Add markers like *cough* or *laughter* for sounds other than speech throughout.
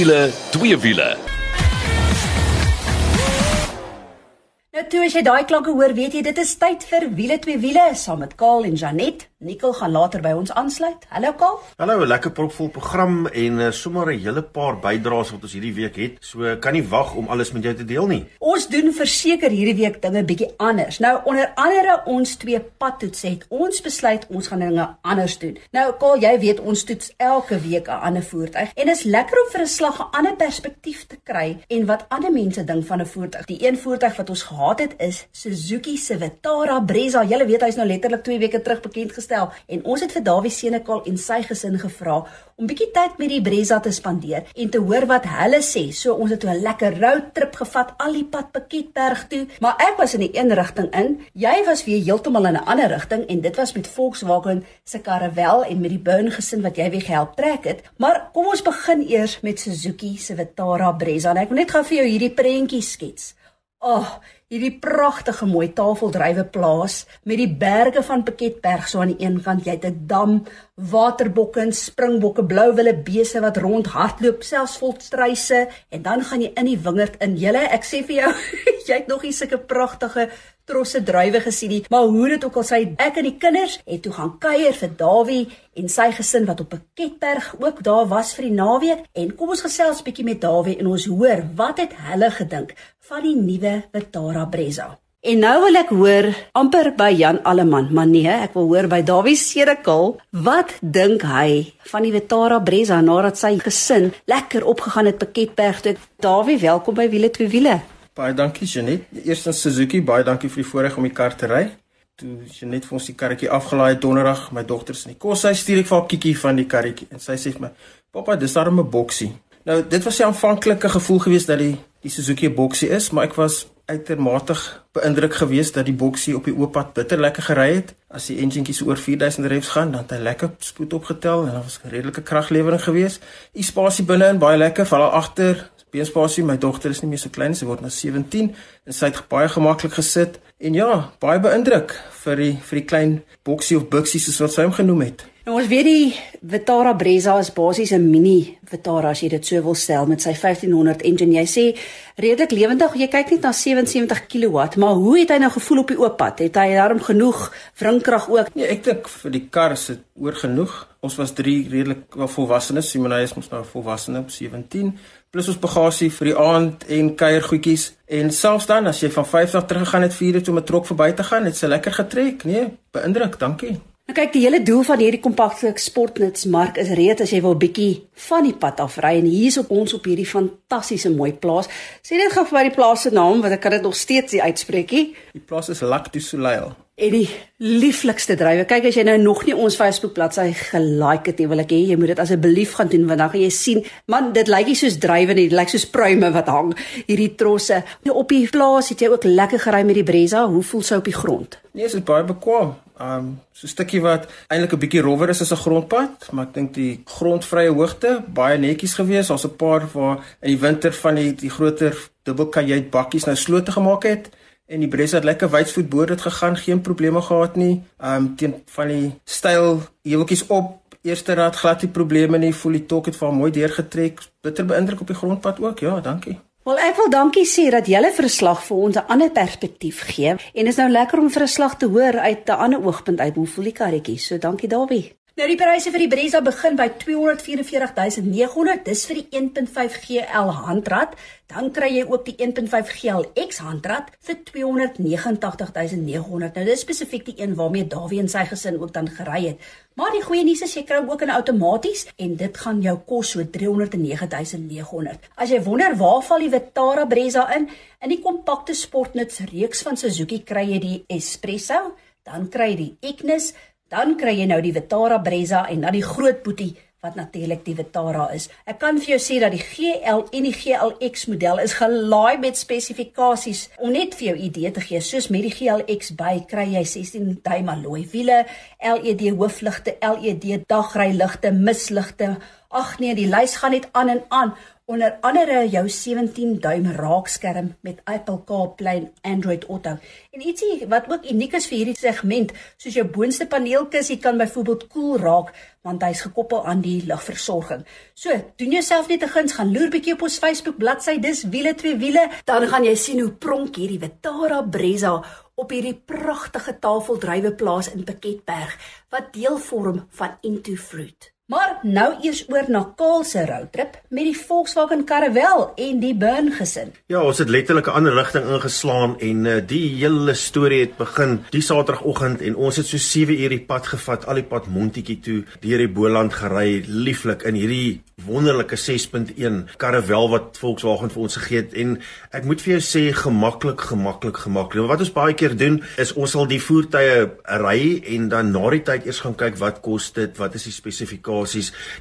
wiele, twee wiele. Nou toe as jy daai klanke hoor, weet jy dit is tyd vir wiele twee wiele saam met Kaal en Janet. Nicole gaan later by ons aansluit. Hallo Kaal. Hallo, lekker propvol program en uh, sommer 'n hele paar bydraes wat ons hierdie week het. So kan nie wag om alles met jou te deel nie. Ons doen verseker hierdie week dinge bietjie anders. Nou onder andere ons twee padtoets het ons besluit ons gaan dinge anders doen. Nou Kaal, jy weet ons toets elke week 'n ander voertuig en is lekker om vir 'n slag 'n ander perspektief te kry en wat ander mense dink van 'n voertuig. Die een voertuig wat ons gehad het is Suzuki se Vitara Brezza. Julle weet hy's nou letterlik 2 weke terug bekend gestel gestel en ons het vir Dawie Senekal en sy gesin gevra om bietjie tyd met die Brezza te spandeer en te hoor wat hulle sê. So ons het 'n lekker roadtrip gevat al die pad Piketberg toe, maar ek was in die een rigting in. Jy was weer heeltemal in 'n ander rigting en dit was met Volkswagen se Caravelle en met die Burn gesin wat jy weer gehelp trek het. Maar kom ons begin eers met Suzuki se Vitara Brezza. En ek wil net gou vir jou hierdie prentjie skets. Oh, hierdie pragtige mooi tafeldrywe plaas met die berge van Piketberg so aan die een kant, jy het 'n dam, waterbokke en springbokke, blou wille beeste wat rond hardloop, selfs volstruise en dan gaan jy in die wingerd in. Julle, ek sê vir jou, *laughs* jy het nog nie sulke pragtige trosse druiwe gesien nie, maar hoe dit ook al sy ek en die kinders het toe gaan kuier vir Dawie en sy gesin wat op 'n Ketberg ook daar was vir die naweek en kom ons gesels bietjie met Dawie en ons hoor wat het hulle gedink van die nuwe Vitara Brezza. En nou wil ek hoor amper by Jan Alleman, maar nee, ek wil hoor by Dawie Sedekal, wat dink hy van die Vitara Brezza nadat sy gesin lekker opgegaan het by Ketberg toe. Dawie, welkom by Wiele twee wiele. Baie dankie Janet. Eerstens Suzuki, baie dankie vir die voorreg om die kar te ry. Toe Janet vir ons die karretjie afgelaai donderdag, my dogter se in die kos, sy stuur ek vir haar kiekie van die karretjie en sy sê vir my: "Pappa, dis darem 'n boksie." Nou, dit was 'n aanvanklike gevoel geweest dat die die Suzuki 'n boksie is, maar ek was uitermate beïndruk geweest dat die boksie op die oop pad bitter lekker gery het. As die enjinkie so oor 4000 revs gaan, dan het hy lekker spoed opgetel en daar was 'n redelike kraglewering geweest. Die spasie binne-in baie lekker, veral agter, beenspasie. My dogter is nie meer so klein, sy word nou 17 en sy het baie gemaklik gesit en ja, baie beïndruk vir die vir die klein boksie of buksie soos wat sy hom genoem het. Nou ons weet die Vitara Brezza is basies 'n mini Vitara as jy dit so wil stel met sy 1500 engine. Jy sê redelik lewendig. Jy kyk net na 77 kW, maar hoe het hy nou gevoel op die oop pad? Het hy darm genoeg wringkrag ook? Nee, ek dink vir die kar is dit oor genoeg. Ons was drie redelik volwassenes. Simonay is mos nou volwassene op 17 plus ons bagasie vir die aand en kuiergoedjies en selfs dan as jy van 50 teruggegaan het vir dit om 'n trok verby te gaan, het sy lekker getrek, nee, beïndruk, dankie. Nou kyk, die hele doel van hierdie kompakte sportnutsmark is reed as jy wil bietjie van die pad af ry en hier is op ons op hierdie fantastiese mooi plaas. Sê net gou vir die plaas se naam want ek kan dit nog steeds nie uitspreekie. Die plaas is Lac du Soleil en die lieflikste drywe. Kyk as jy nou nog nie ons Facebook bladsy gelike het nie, wil ek hê jy moet dit asseblief gaan doen want dan gaan jy sien, man, dit lyk nie soos drywe nie, dit lyk soos pruime wat hang hierdie trosse. Nou op die plaas het jy ook lekker gery met die Brezza. Hoe voel sy op die grond? Nee, dit is baie bekwam. Um so 'n stukkie wat eintlik 'n bietjie rowwer is as 'n grondpad, maar ek dink die grondvrye hoogte baie netjies gewees. Daar's 'n paar waar in die winter van die die groter dubbelkajuit bakkies nou slote gemaak het en die Bressa het lekker wydsvoet bo dit gegaan, geen probleme gehad nie. Um teen van die styl heuweltjies op, eerste rad glad nie probleme nie, voel die tok het vir mooi deurgetrek. Bitter beïndruk op die grondpad ook. Ja, dankie. Wel ek wil dankie sê dat 'n verslag vir ons 'n ander perspektief gee en is nou lekker om verslag te hoor uit 'n ander oogpunt uit hoe voel die karretjie. So dankie Dawie. Nou die pryse vir die Brezza begin by 244900. Dis vir die 1.5 GL handrat. Dan kry jy ook die 1.5 GLX handrat vir 289900. Nou dis spesifiek die een waarmee Dawie en sy gesin ook dan gery het. Maar die goeie nuus is jy kry ook 'n outomaties en dit gaan jou kos so 309900. As jy wonder waar val die Vitara Brezza in? In die kompakte sportnuts reeks van Suzuki kry jy die Espresso, dan kry jy die Ignis Dan kry jy nou die Vitara Brezza en dan die groot boetie wat natuurlik die Vitara is. Ek kan vir jou sê dat die GL en die GLX model is gelaai met spesifikasies om net vir jou idee te gee. Soos met die GLX by kry jy 16 duim alloy wiele, LED hoofligte, LED dagryligte, misligte. Ag nee, die lys gaan net aan en aan. Onder andere jou 17 duim raakskerm met Apple CarPlay Android Auto. En ietsie wat ook uniek is vir hierdie segment, soos jou boonste paneelkussie kan byvoorbeeld koel cool raak want hy's gekoppel aan die lugversorging. So, doen jouself net 'n guns, gaan loer bietjie op ons Facebook bladsy, dis wiele twee wiele, dan gaan jy sien hoe pronk hierdie Vitara Brezza op hierdie pragtige tafeldryweplaas in Piketberg wat deel vorm van Into Fruit. Maar nou eers oor na Kaal se roadtrip met die Volkswagen Caravelle en die Burn gesin. Ja, ons het letterlik 'n ander rigting ingeslaan en uh, die hele storie het begin die Saterdagoggend en ons het so 7 uur die pad gevat, al die pad Montetjie toe, deur die Boland gery, lieflik in hierdie wonderlike 6.1 Caravelle wat Volkswagen vir ons gegee het en ek moet vir jou sê gemaklik gemaklik gemaklik. Wat ons baie keer doen is ons sal die voertuie ry en dan na die tyd eers gaan kyk wat kos dit, wat is die spesifikasies.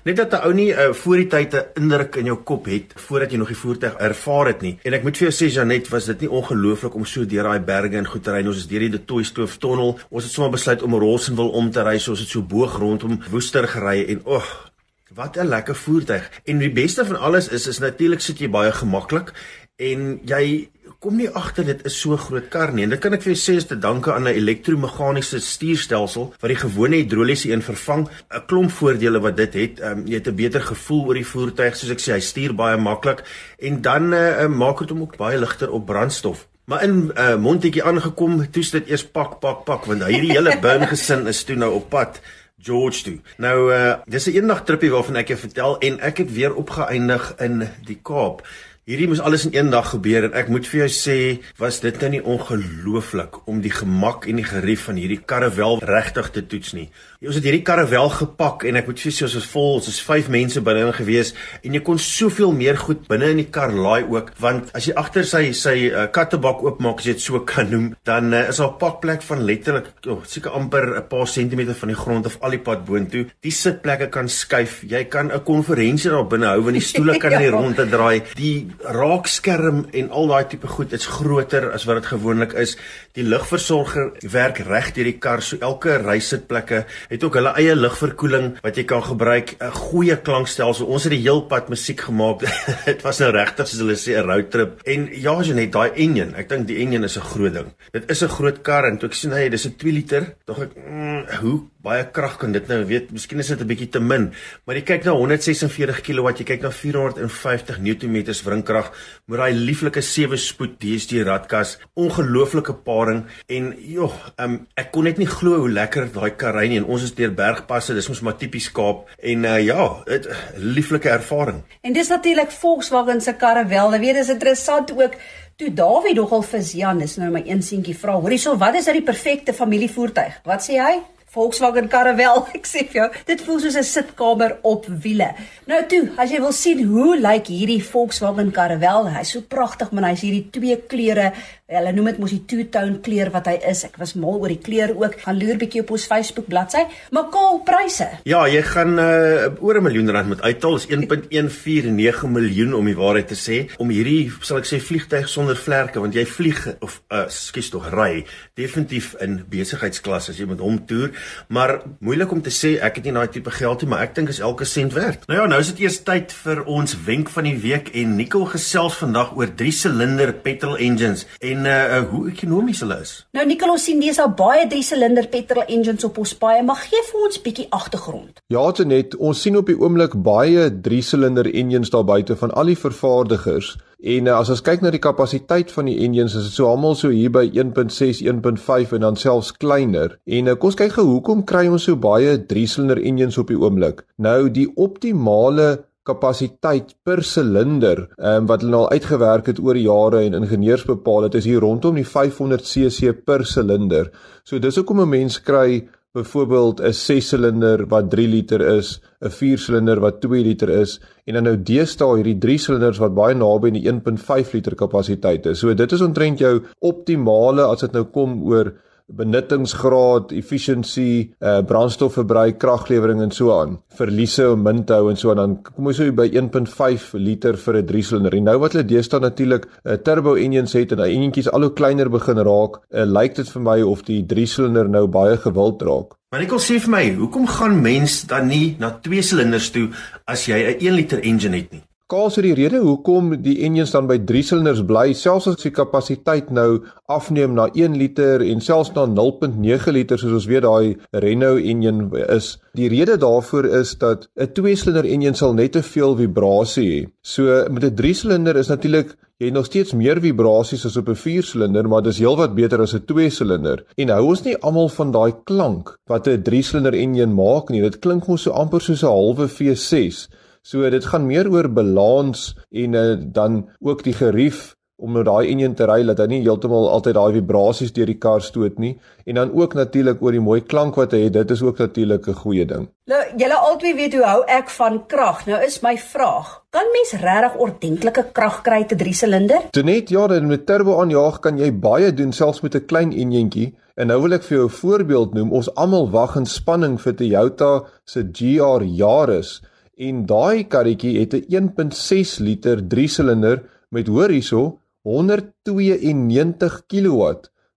Net dat 'n ou nie uh, voor die tyd 'n indruk in jou kop het voordat jy nog die voertuig ervaar het nie. En ek moet vir jou sê Janet, was dit nie ongelooflik om so deur daai berge en goed te ry. Ons is deur die De Tooi Stoof tunnel. Ons het sommer besluit om Rossenwil om te ry, so ons het so boog rondom Woester gery en o, oh, Wat 'n lekker voertuig. En die beste van alles is is natuurlik sit jy baie gemaklik en jy kom nie agter dit is so groot kar nie. En dit kan ek vir jou sê is te danke aan 'n elektromeganiese stuurstelsel wat die gewone hidroliese een vervang. 'n Klomp voordele wat dit het. Um, jy het 'n beter gevoel oor die voertuig, soos ek sê, hy stuur baie maklik en dan uh, maak dit hom ook baie ligter op brandstof. Maar in uh, Montetjie aangekom, toets dit eers pak pak pak want hierdie hele *laughs* burn gesin is toe nou op pad. George toe. Nou uh dis 'n eendag trippie waarvan ek jou vertel en ek het weer opgeëindig in die Kaap. Hierdie moes alles in een dag gebeur en ek moet vir jou sê, was dit nou nie ongelooflik om die gemak en die gerief van hierdie karre wel regtig te toets nie. Ons het hierdie karre wel gepak en ek moet vir jou sê ons is vol, ons is 5 mense binne in gewees en jy kon soveel meer goed binne in die kar laai ook want as jy agter sy sy uh, kattebak oopmaak as jy dit so *laughs* kan noem, dan uh, is daar 'n pakplek van letterlik oh, seker amper 'n paar sentimeter van die grond af al die pad boontoe. Die sitplekke kan skuif. Jy kan 'n konferensie daar binne hou want die stoele *laughs* kan nie ja. rond te draai. Die raakskerm en al daai tipe goed is groter as wat dit gewoonlik is. Die lugversorger werk reg deur die kar, so elke reisitplekke het ook hulle eie lugverkoeling wat jy kan gebruik, 'n goeie klankstelsel. Ons het die heel pad musiek gemaak. *laughs* Dit was nou regtig soos hulle sê 'n road trip. En ja, jy net daai enjin. Ek dink die enjin is 'n groot ding. Dit is 'n groot kar en toe ek sien hy, dis 'n 2 liter, tog ek mm, hoe baie krag kan dit nou weet miskien is dit 'n bietjie te min maar jy kyk na 146 kW jy kyk na 450 Nm wrinkrag met daai lieflike 7 spoed DSG radkas ongelooflike paring en joh um, ek kon net nie glo hoe lekker daai kar ry nie en ons is deur bergpasse dis mos maar tipies Kaap en uh, ja dit lieflike ervaring en dis natuurlik Volkswagen se karre wel jy weet dis interessant ook Toe Dawie nogal vir Jan is nou my een seentjie vra, hoorie so, wat is uit die perfekte familievoertuig? Wat sê hy? Volkswagen Caravelle. *laughs* Ek sê vir jou, dit voel soos 'n sitkamer op wiele. Nou toe, as jy wil sien hoe lyk hierdie Volkswagen Caravelle, hy's so pragtig, man, hy's hierdie twee kleure Hulle noem dit mos die two-tone kleur wat hy is. Ek was mal oor die kleur ook. Gaan loer bietjie op ons Facebook bladsy. Maar kaal pryse. Ja, jy gaan uh, oor 'n miljoen rand moet uithaal. Is 1.149 miljoen om die waarheid te sê om hierdie sal ek sê vliegtyg sonder vlerke want jy vlieg of uh, skus tog ry definitief in besigheidsklas as jy met hom toer. Maar moeilik om te sê ek het nie daai tipe geld nie, maar ek dink is elke sent werd. Nou ja, nou is dit eers tyd vir ons wenk van die week en Nicole gesels vandag oor 3 silinder petrol engines en uh, hoe ekonomies hulle is. Nou Nicolas sien dis al baie 3-silinder petrol engines op ons paaie, maar gee vir ons bietjie agtergrond. Ja, Tenet, ons sien op die oomblik baie 3-silinder engines daar buite van al die vervaardigers. En uh, as ons kyk na die kapasiteit van die engines, is dit so almal so hier by 1.6, 1.5 en dan selfs kleiner. En uh, kom ons kyk gou hoekom kry ons so baie 3-silinder engines op die oomblik? Nou die optimale kapasiteit per silinder um, wat hulle al uitgewerk het oor jare en ingenieurs bepaal dit is hier rondom die 500 cc per silinder. So dis hoekom 'n mens kry byvoorbeeld 'n 6 silinder wat 3 liter is, 'n 4 silinder wat 2 liter is en dan nou deesdae hierdie 3 silinders wat baie naby aan die 1.5 liter kapasiteit is. So dit is omtrent jou optimale as dit nou kom oor benuttingsgraad, efficiency, uh brandstofverbruik, kraglewering en so aan. Verliese om min te hou en so aan dan kom ons so by 1.5 liter vir 'n 3 silinder. En nou wat hulle deesdae natuurlik 'n uh, turbo engines het en daai enjintjies al hoe kleiner begin raak, uh, lyk dit vir my of die 3 silinder nou baie gewild raak. Maar wil sê vir my, hoekom gaan mens dan nie na 2 silinders toe as jy 'n 1 liter engine het nie? Kaal so die rede hoekom die engines dan by 3 silinders bly, selfs as die kapasiteit nou afneem na 1 liter en selfs na 0.9 liter soos ons weet daai Renault engine is. Die rede daarvoor is dat 'n 2-silinder engine sal net te veel vibrasie hê. So met 'n 3-silinder is natuurlik jy het nog steeds meer vibrasies as op 'n 4-silinder, maar dis heelwat beter as 'n 2-silinder. En hou ons nie almal van daai klank wat 'n 3-silinder enjin maak nie. Dit klink mos so amper soos 'n halwe V6. So dit gaan meer oor balans en uh, dan ook die gerief om nou daai enjin te ry dat hy nie heeltemal altyd daai vibrasies deur die kar stoot nie en dan ook natuurlik oor die mooi klank wat hy het dit is ook natuurlik 'n goeie ding. Nou, julle albei weet hoe hou ek van krag. Nou is my vraag, kan mens regtig ordentlike krag kry te 3 silinder? Toe net ja, dan met turbo aanjaag kan jy baie doen selfs met 'n klein enjintjie. En nou wil ek vir jou 'n voorbeeld noem. Ons almal wag in spanning vir Toyota se GR Yaris en daai karretjie het 'n 1.6 liter 3 silinder met hoor hierso 192 kW.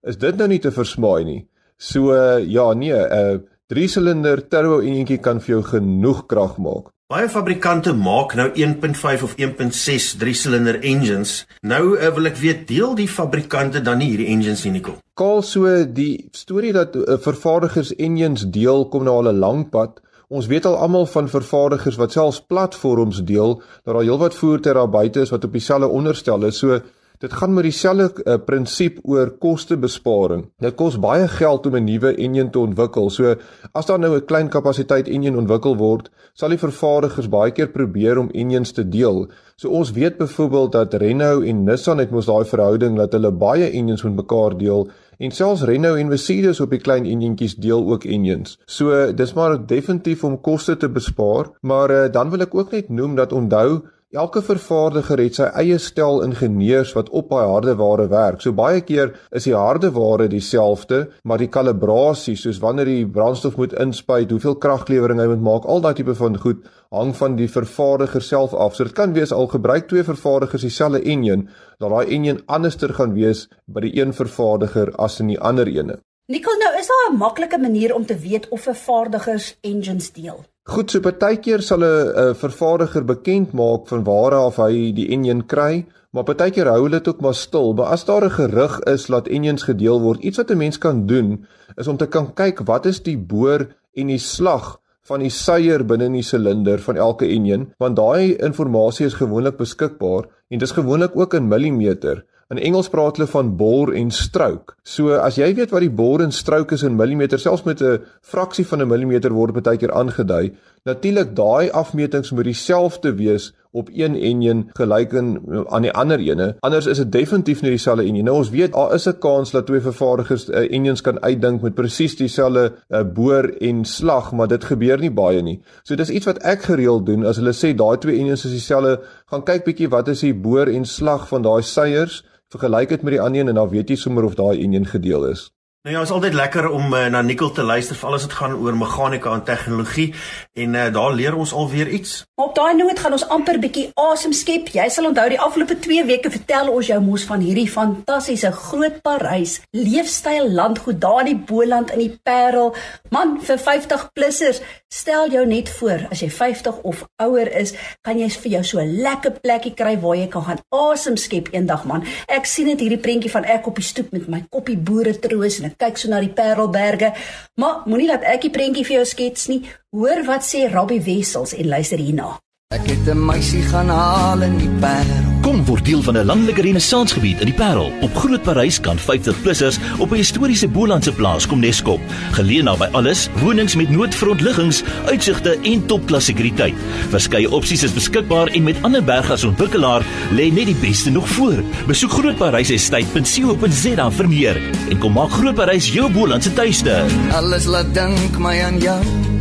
Is dit nou nie te versmaai nie? So ja, nee, 'n uh, 3 silinder turbo enjintjie kan vir jou genoeg krag maak. Baie fabrikante maak nou 1.5 of 1.6 3-silinder engines. Nou uh, wil ek weet, deel die fabrikante dan nie hierdie engines nie, Nicole? Kaal so die storie dat uh, vervaardigers engines deel kom nou al 'n lang pad. Ons weet al almal van vervaardigers wat selfs platforms deel, dat daar heelwat voertuie daar buite is wat op dieselfde onderstel is. So Dit gaan met dieselfde uh, prinsip oor kostebesparing. Dit kos baie geld om 'n nuwe enjin te ontwikkel. So as daar nou 'n klein kapasiteit enjin ontwikkel word, sal die vervaardigers baie keer probeer om enjins te deel. So ons weet byvoorbeeld dat Renault en Nissan het mos daai verhouding dat hulle baie enjins met mekaar deel en selfs Renault en Mercedes op die klein enjintjies deel ook enjins. So dis maar definitief om koste te bespaar, maar uh, dan wil ek ook net noem dat onthou Elke vervaardiger het sy eie stel ingenieurs wat op daai hardeware werk. So baie keer is die hardeware dieselfde, maar die kalibrasie, soos wanneer die brandstof moet inspuit, hoeveel kraglewering hy moet maak, al daai tipe van goed hang van die vervaardiger self af. So dit kan wees al gebruik twee vervaardigers dieselfde enjin, dat daai enjin anderster gaan wees by die een vervaardiger as in die ander ene. Nikkel, nou is daar 'n maklike manier om te weet of vervaardigers engines deel. Goed, so partykeer sal 'n vervaardiger bekend maak van waar af hy die enjin kry, maar partykeer hou hulle dit ook maar stil. Maar as daar 'n gerug is dat enjins gedeel word, iets wat 'n mens kan doen, is om te kan kyk wat is die boor en die slag van die suier binne in die silinder van elke enjin, want daai inligting is gewoonlik beskikbaar en dit is gewoonlik ook in millimeter. In Engels praat hulle van bore en stroke. So as jy weet wat die bore en stroke is in millimeter, selfs met 'n fraksie van 'n millimeter word baie keer aangedui. Natuurlik daai afmetings moet dieselfde wees op een enjin gelyk in aan die ander ene. Anders is dit definitief nie dieselfde enjin. Nou ons weet daar is 'n kans dat twee vervaardigers uh, enjins kan uitdink met presies dieselfde uh, boor en slag, maar dit gebeur nie baie nie. So dis iets wat ek gereeld doen as hulle sê daai twee enjins is dieselfde, gaan kyk bietjie wat is die boor en slag van daai seiers vergelyk dit met die ander een en dan weet jy sommer of daai enjin gedeel is. Nou ja, is altyd lekker om uh, na Nicole te luister vir alles wat gaan oor meganika en tegnologie en uh, daar leer ons alweer iets. Op daai noot gaan ons amper bietjie asem skep. Jy sal onthou die afgelope 2 weke vertel ons jou mos van hierdie fantastiese groot Parys leefstyl landgoed daar in die Boland in die Parel. Man, vir 50 plussers, stel jou net voor as jy 50 of ouer is, kan jy vir jou so 'n lekker plekkie kry waar jy kan gaan asem skep eendag man. Ek sien dit hierdie prentjie van ek op die stoep met my koppie boere troos en kyk so na die Parelberge. Maar moenie laat ek die prentjie vir jou skets nie. Hoor wat sê Robbie Wessels en luister hierna. Ek het 'n meisie gaan haal in die Parel. Kom word deel van 'n landelike renissansgebied in die Parel. Op Groot Parys kan 50-plussers op 'n historiese Bolandse plaas kom neskop. Geleë naby alles, wonings met noodfrontliggings, uitsigte en topklas sekuriteit. Verskeie opsies is beskikbaar en met ander bergas ontwikkelaar lê net die beste nog voor. Besoek Groot Parys estate.co.za vir meer en kom maak Groot Parys jou Bolandse tuiste. Alles laat dink my aan jou.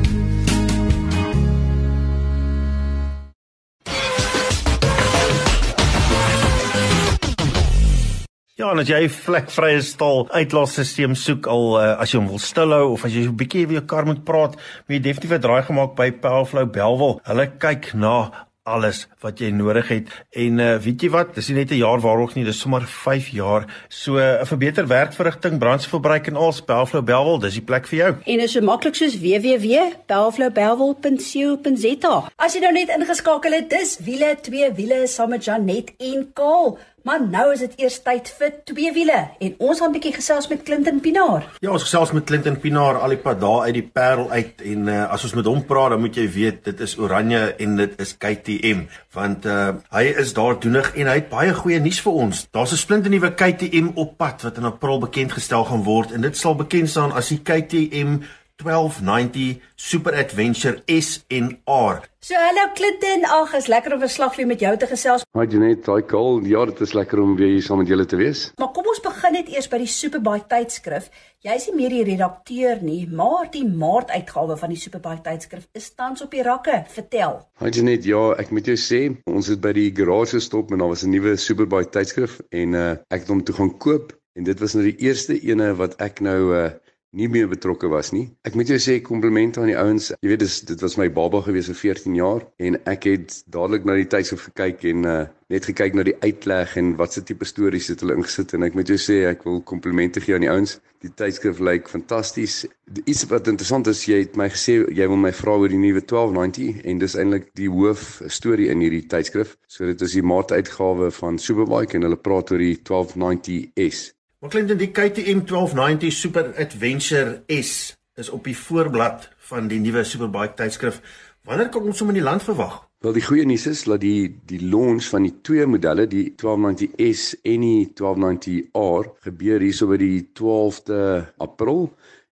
Ja, en as jy 'n vlekvrye stal uitlaatstelsel soek al uh, as jy hom wil stilhou of as jy so 'n bietjie weer jou kar moet praat, moet jy definitief 'n draai gemaak by Powerflow Belwel. Hulle kyk na alles wat jy nodig het. En uh, weet jy wat, dis nie net 'n jaar waarog nie, dis sommer 5 jaar. So 'n uh, vir beter werkverrigting, brandstofverbruik en al, Bellflow Bellville, dis die plek vir jou. En is so maklik soos www.bellflowbellville.co.za. As jy nou net ingeskakel het, dis wiele, twee wiele saam met Janet en Kaal. Maar nou is dit eers tyd vir twee wiele en ons gaan 'n bietjie gesels met Clinton Pinaar. Ja, ons gesels met Clinton Pinaar al die pad daar uit die Parel uit en uh, as ons met hom praat, dan moet jy weet dit is Oranje en dit is KTM want uh, hy is daar doenig en hy het baie goeie nuus vir ons. Daar's 'n splinte nuwe KTM op pad wat in April bekend gestel gaan word en dit sal bekend staan as die KTM 1290 Super Adventure S en R. So hallo Clinton, ag, is lekker om 'n slag weer met jou te gesels. Hi Janet, hi Kaal. Ja, dit is lekker om weer hier saam met julle te wees. Maar kom ons begin net eers by die Superbike tydskrif. Jy is nie meer die redakteur nie, maar die Maart uitgawe van die Superbike tydskrif is tans op die rakke. Vertel. Hi Janet, ja, ek moet jou sê, ons het by die garage gestop en daar was 'n nuwe Superbike tydskrif en uh, ek het hom toe gaan koop en dit was nou die eerste ene wat ek nou uh, nie meer betrokke was nie. Ek moet jou sê komplimente aan die ouens. Jy weet dis dit was my baba gewees vir 14 jaar en ek het dadelik na die tydskrif gekyk en uh, net gekyk na die uitleg en wat se tipe stories het hulle ingesit en ek moet jou sê ek wil komplimente gee aan die ouens. Die tydskrif lyk fantasties. Iets wat interessant is, jy het my gesê jy wil my vra oor die nuwe 1290 en dis eintlik die hoof storie in hierdie tydskrif. So dit is die maart uitgawe van Superbike en hulle praat oor die 1290S. Maar Clinton die KTM 1290 Super Adventure S is op die voorblad van die nuwe Superbike tydskrif. Wanneer kan ons hom in die land verwag? Wel die goeie nuus is dat die die launch van die twee modelle, die 1290S en die 1290R gebeur hierso by die 12de April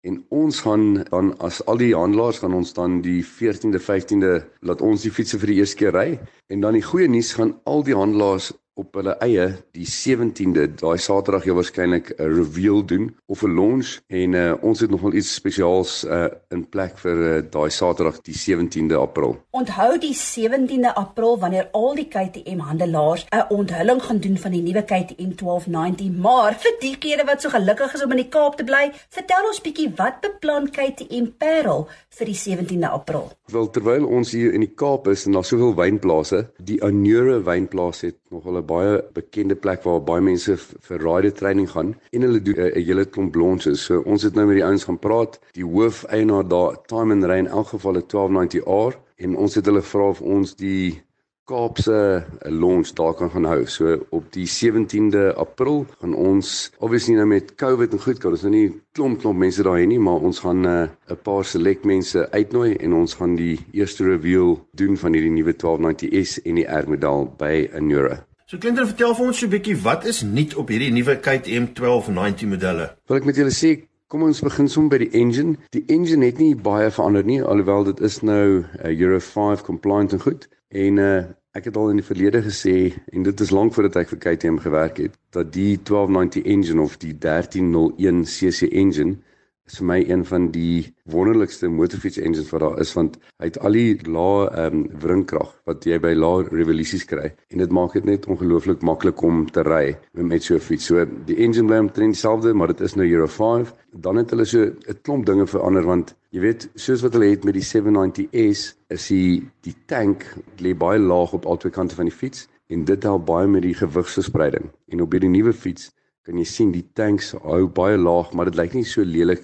en ons gaan dan as al die handelaars gaan ons dan die 14de 15de laat ons die fietses vir die eerste keer ry en dan die goeie nuus gaan al die handelaars op hulle eie die 17de daai Saterdag jy waarskynlik 'n reveal doen of 'n launch en uh, ons het nogal iets spesiaals uh, in plek vir uh, daai Saterdag die 17de April. Onthou die 17de April wanneer al die KTM handelaars 'n onthulling gaan doen van die nuwe KTM 1290, maar vir diegene wat so gelukkig is om in die Kaap te bly, vertel ons bietjie wat beplan KTM Parel vir die 17de April. Wel terwyl ons hier in die Kaap is en daar soveel wynplase, die Anure wynplaas het nogal 'n baie bekende plek waar baie mense vir rider training gaan en hulle doen 'n hele klomp launches. So ons het nou met die ouens gaan praat. Die hoofeienaar daar, Time and Rain, in elk geval 'n 1290R en ons het hulle vra of ons die Kaapse launch daar kan gaan hou. So op die 17de April gaan ons obviously nou met COVID en goed kan ons nou nie klomp klomp mense daar hê nie, maar ons gaan eh, 'n uh, paar select mense uitnooi en ons gaan die eerste reveal doen van hierdie nuwe 1290S en die R model by Anura. So Clinton, vertel vir ons so 'n bietjie wat is nuut op hierdie nuwe KTM 1290 modelle? Wil ek met julle sê, kom ons begin sommer by die engine. Die engine het nie baie verander nie, alhoewel dit is nou uh, Euro 5 compliant en goed. En uh ek het al in die verlede gesê en dit is lank voordat ek vir KTM gewerk het, dat die 1290 engine of die 1301 cc engine is vir my een van die wonderlikste motorfiets engines wat daar is want hy het al die lae ehm um, wringkrag wat jy by lae revolusies kry en dit maak dit net ongelooflik maklik om te ry met so 'n fiets. So die engine bly omtrent dieselfde, maar dit is nou Euro 5. Dan het hulle so 'n klomp dinge verander want jy weet soos wat hulle het met die 790S is die die tank lê baie laag op albei kante van die fiets en dit help baie met die gewigsverspreiding. En op hierdie nuwe fiets kan jy sien die tanks hou baie laag, maar dit lyk nie so lelik.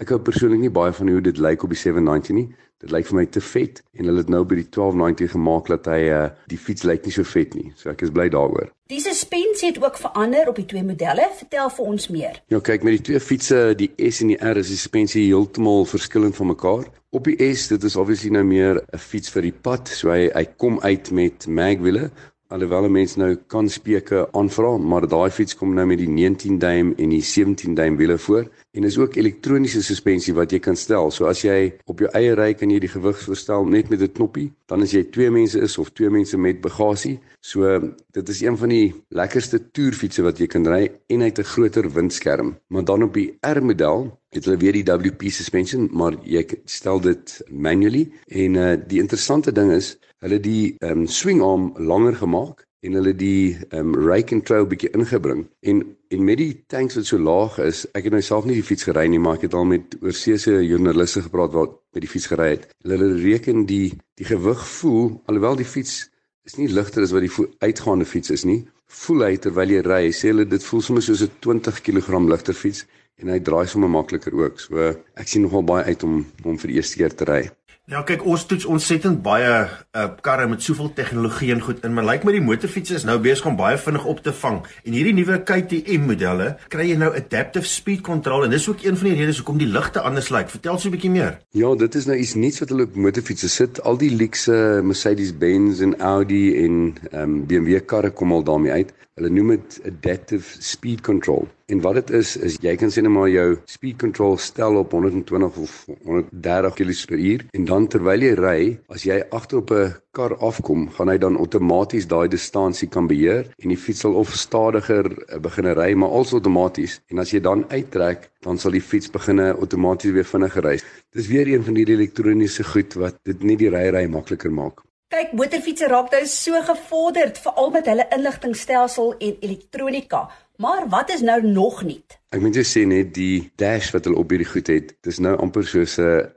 Ek hou persoonlik nie baie van hoe dit lyk op die 790 nie. Dit lyk vir my te vet en hulle het nou by die 1290 gemaak dat hy uh, die fiets lyk nie so vet nie. So ek is bly daaroor. Die suspensie het ook verander op die twee modelle. Vertel vir ons meer. Ja, kyk met die twee fietses, die S en die R, is die suspensie heeltemal verskillend van mekaar. Op die S, dit is obviously nou meer 'n fiets vir die pad, so hy hy kom uit met magwiele alhoewel mense nou kan speke aanvra, maar daai fiets kom nou met die 19 duim en die 17 duim wiele voor en is ook elektroniese suspensie wat jy kan stel. So as jy op jou eie ry kan jy die gewig verstel net met 'n knoppie, dan as jy twee mense is of twee mense met bagasie. So dit is een van die lekkerste toerfietsse wat jy kan ry en hy het 'n groter windskerm. Maar dan op die R model het hulle weer die WP suspension, maar jy stel dit manually en uh, die interessante ding is hulle die um, swing arm langer gemaak en hulle die um, rake and trail bietjie ingebring en en met die tanks wat so laag is ek het nou self nie die fiets gery nie maar ek het al met oorseese joernaliste gepraat wat met die fiets gery het hulle, reken die die gewig voel alhoewel die fiets is nie ligter as wat die uitgaande fiets is nie. Voel hy terwyl jy ry, sê hulle dit voel sommer soos 'n 20 kg ligter fiets en hy draai sommer makliker ook. So ek sien nogal baie uit om om vir die eerste keer te ry. Ja, kyk, ons toets ontsettend baie uh, karre met soveel tegnologie en goed in, maar lyk like my die motorfiets is nou besig om baie vinnig op te vang. En hierdie nuwe KTM modelle, kry jy nou adaptive speed control en dis ook een van die redes hoekom die ligte anders lyk. Vertel so 'n bietjie meer. Ja, dit is nou iets nuuts wat hulle op motorfietsse sit. Al die luxe Mercedes-Benz en Audi en um, BMW karre kom al daarmee uit. Hulle noem dit adaptive speed control. En wat dit is is jy kan sê net maar jou speed control stel op 120 of 130 km/h en dan terwyl jy ry, as jy agter op 'n kar afkom, gaan hy dan outomaties daai distansie kan beheer en die fiets sal of stadiger eh, begin ry, maar als outomaties. En as jy dan uittrek, dan sal die fiets begin outomaties weer vinniger ry. Dis weer een van hierdie elektroniese goed wat dit net die ry ry makliker maak. Kyk, motorfietsse raak nou so gevorderd, veral met hulle inligtingstelsel en elektronika. Maar wat is nou nog nie? Ek moet jou sê net die dash wat hulle op hierdie goed het, dis nou amper soos 'n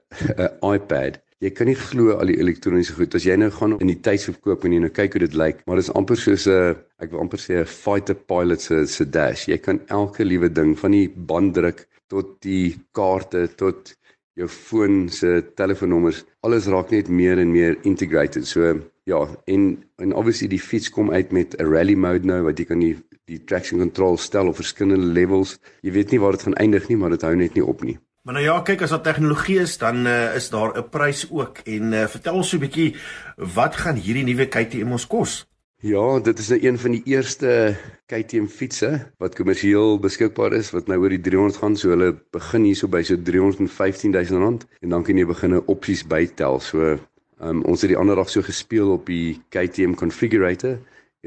iPad. Jy kan nie glo al die elektroniese goed as jy nou gaan in die tydskrif koop en jy nou kyk hoe dit lyk, maar dit is amper soos 'n ek wil amper sê 'n fighter pilot se se dash. Jy kan elke liewe ding van die banddruk tot die kaarte tot jou foon se telefoonnommers, alles raak net meer en meer integrated. So ja, en en obviously die fiets kom uit met 'n rally mode nou wat jy kan die die traction control stel op verskillende levels. Jy weet nie waar dit gaan eindig nie, maar dit hou net nie op nie. Maar nou ja, kyk as daar tegnologie is, dan uh, is daar 'n prys ook. En uh, vertel ons so 'n bietjie wat gaan hierdie nuwe KTM ons kos? Ja, dit is nou een van die eerste KTM fietsse wat kommersieel beskikbaar is wat nou oor die 300 gaan. So hulle begin hierso by so 315 000 rand en dan kan jy begin opsies bytel. So um, ons het die ander dag so gespeel op die KTM configurator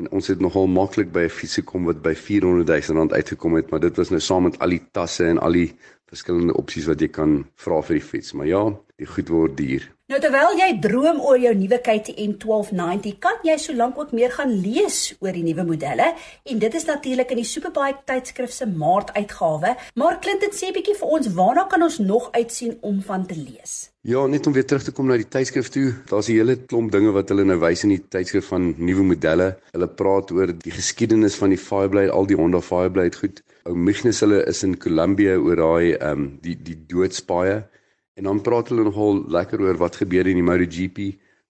en ons het nogal maklik by 'n fiets gekom wat by 400 000 rand uitgekom het, maar dit was nou saam met al die tasse en al die verskillende opsies wat jy kan vra vir die fiets. Maar ja, die goed word duur. Nou terwyl jy droom oor jou nuwe KTM 1290, kan jy solank ook meer gaan lees oor die nuwe modelle en dit is natuurlik in die Superbike tydskrif se Maart uitgawe. Maar Clinton sê bietjie vir ons, waarna kan ons nog uitsien om van te lees? Ja, net om weer terug te kom na die tydskrif toe. Daar's 'n hele klomp dinge wat hulle nou wys in die tydskrif van nuwe modelle. Hulle praat oor die geskiedenis van die Fireblade, al die Honda Fireblade goed. Ou Mignus hulle is in Colombia oor daai ehm um, die die doodspaaie En dan praat hulle nogal lekker oor wat gebeur in die MotoGP.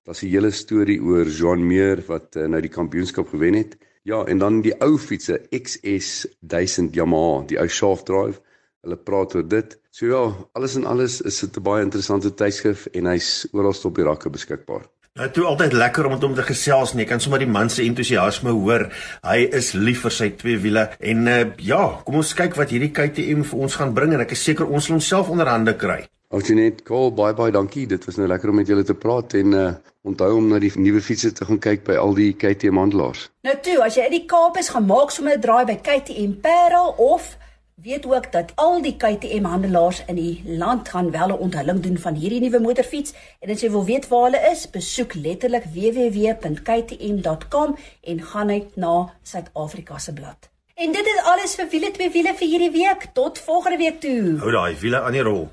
Daar's 'n hele storie oor Jean Meer wat uh, nou die kampioenskap gewen het. Ja, en dan die ou fietsse XS 1000 Yamaha, die ou shaft drive. Hulle praat oor dit. So ja, alles en alles is dit 'n baie interessante tydskrif en hy's oral op die rakke beskikbaar. Nou toe altyd lekker om met hom te gesels nie. Ek kan sommer die man se entoesiasme hoor. Hy is lief vir sy twee wiele en uh, ja, kom ons kyk wat hierdie KTM vir ons gaan bring en ek is seker ons sal onsself onder hande kry. Algenet, Cole, baie baie dankie. Dit was nou lekker om met julle te praat en uh onthou om na die nuwe fietses te gaan kyk by al die KTM handelaars. Nou toe, as jy uit die Kaap is, gaan maak sommer 'n draai by KTM Parel of weet ook dat al die KTM handelaars in die land gaan wel 'n onthulling doen van hierdie nuwe motorfiets en as jy wil weet waar hulle is, besoek letterlik www.ktm.com en gaan net na Suid-Afrika se blad. En dit is alles vir wiele twee wiele vir hierdie week. Tot volgende week toe. Hou daai wiele aan die rol.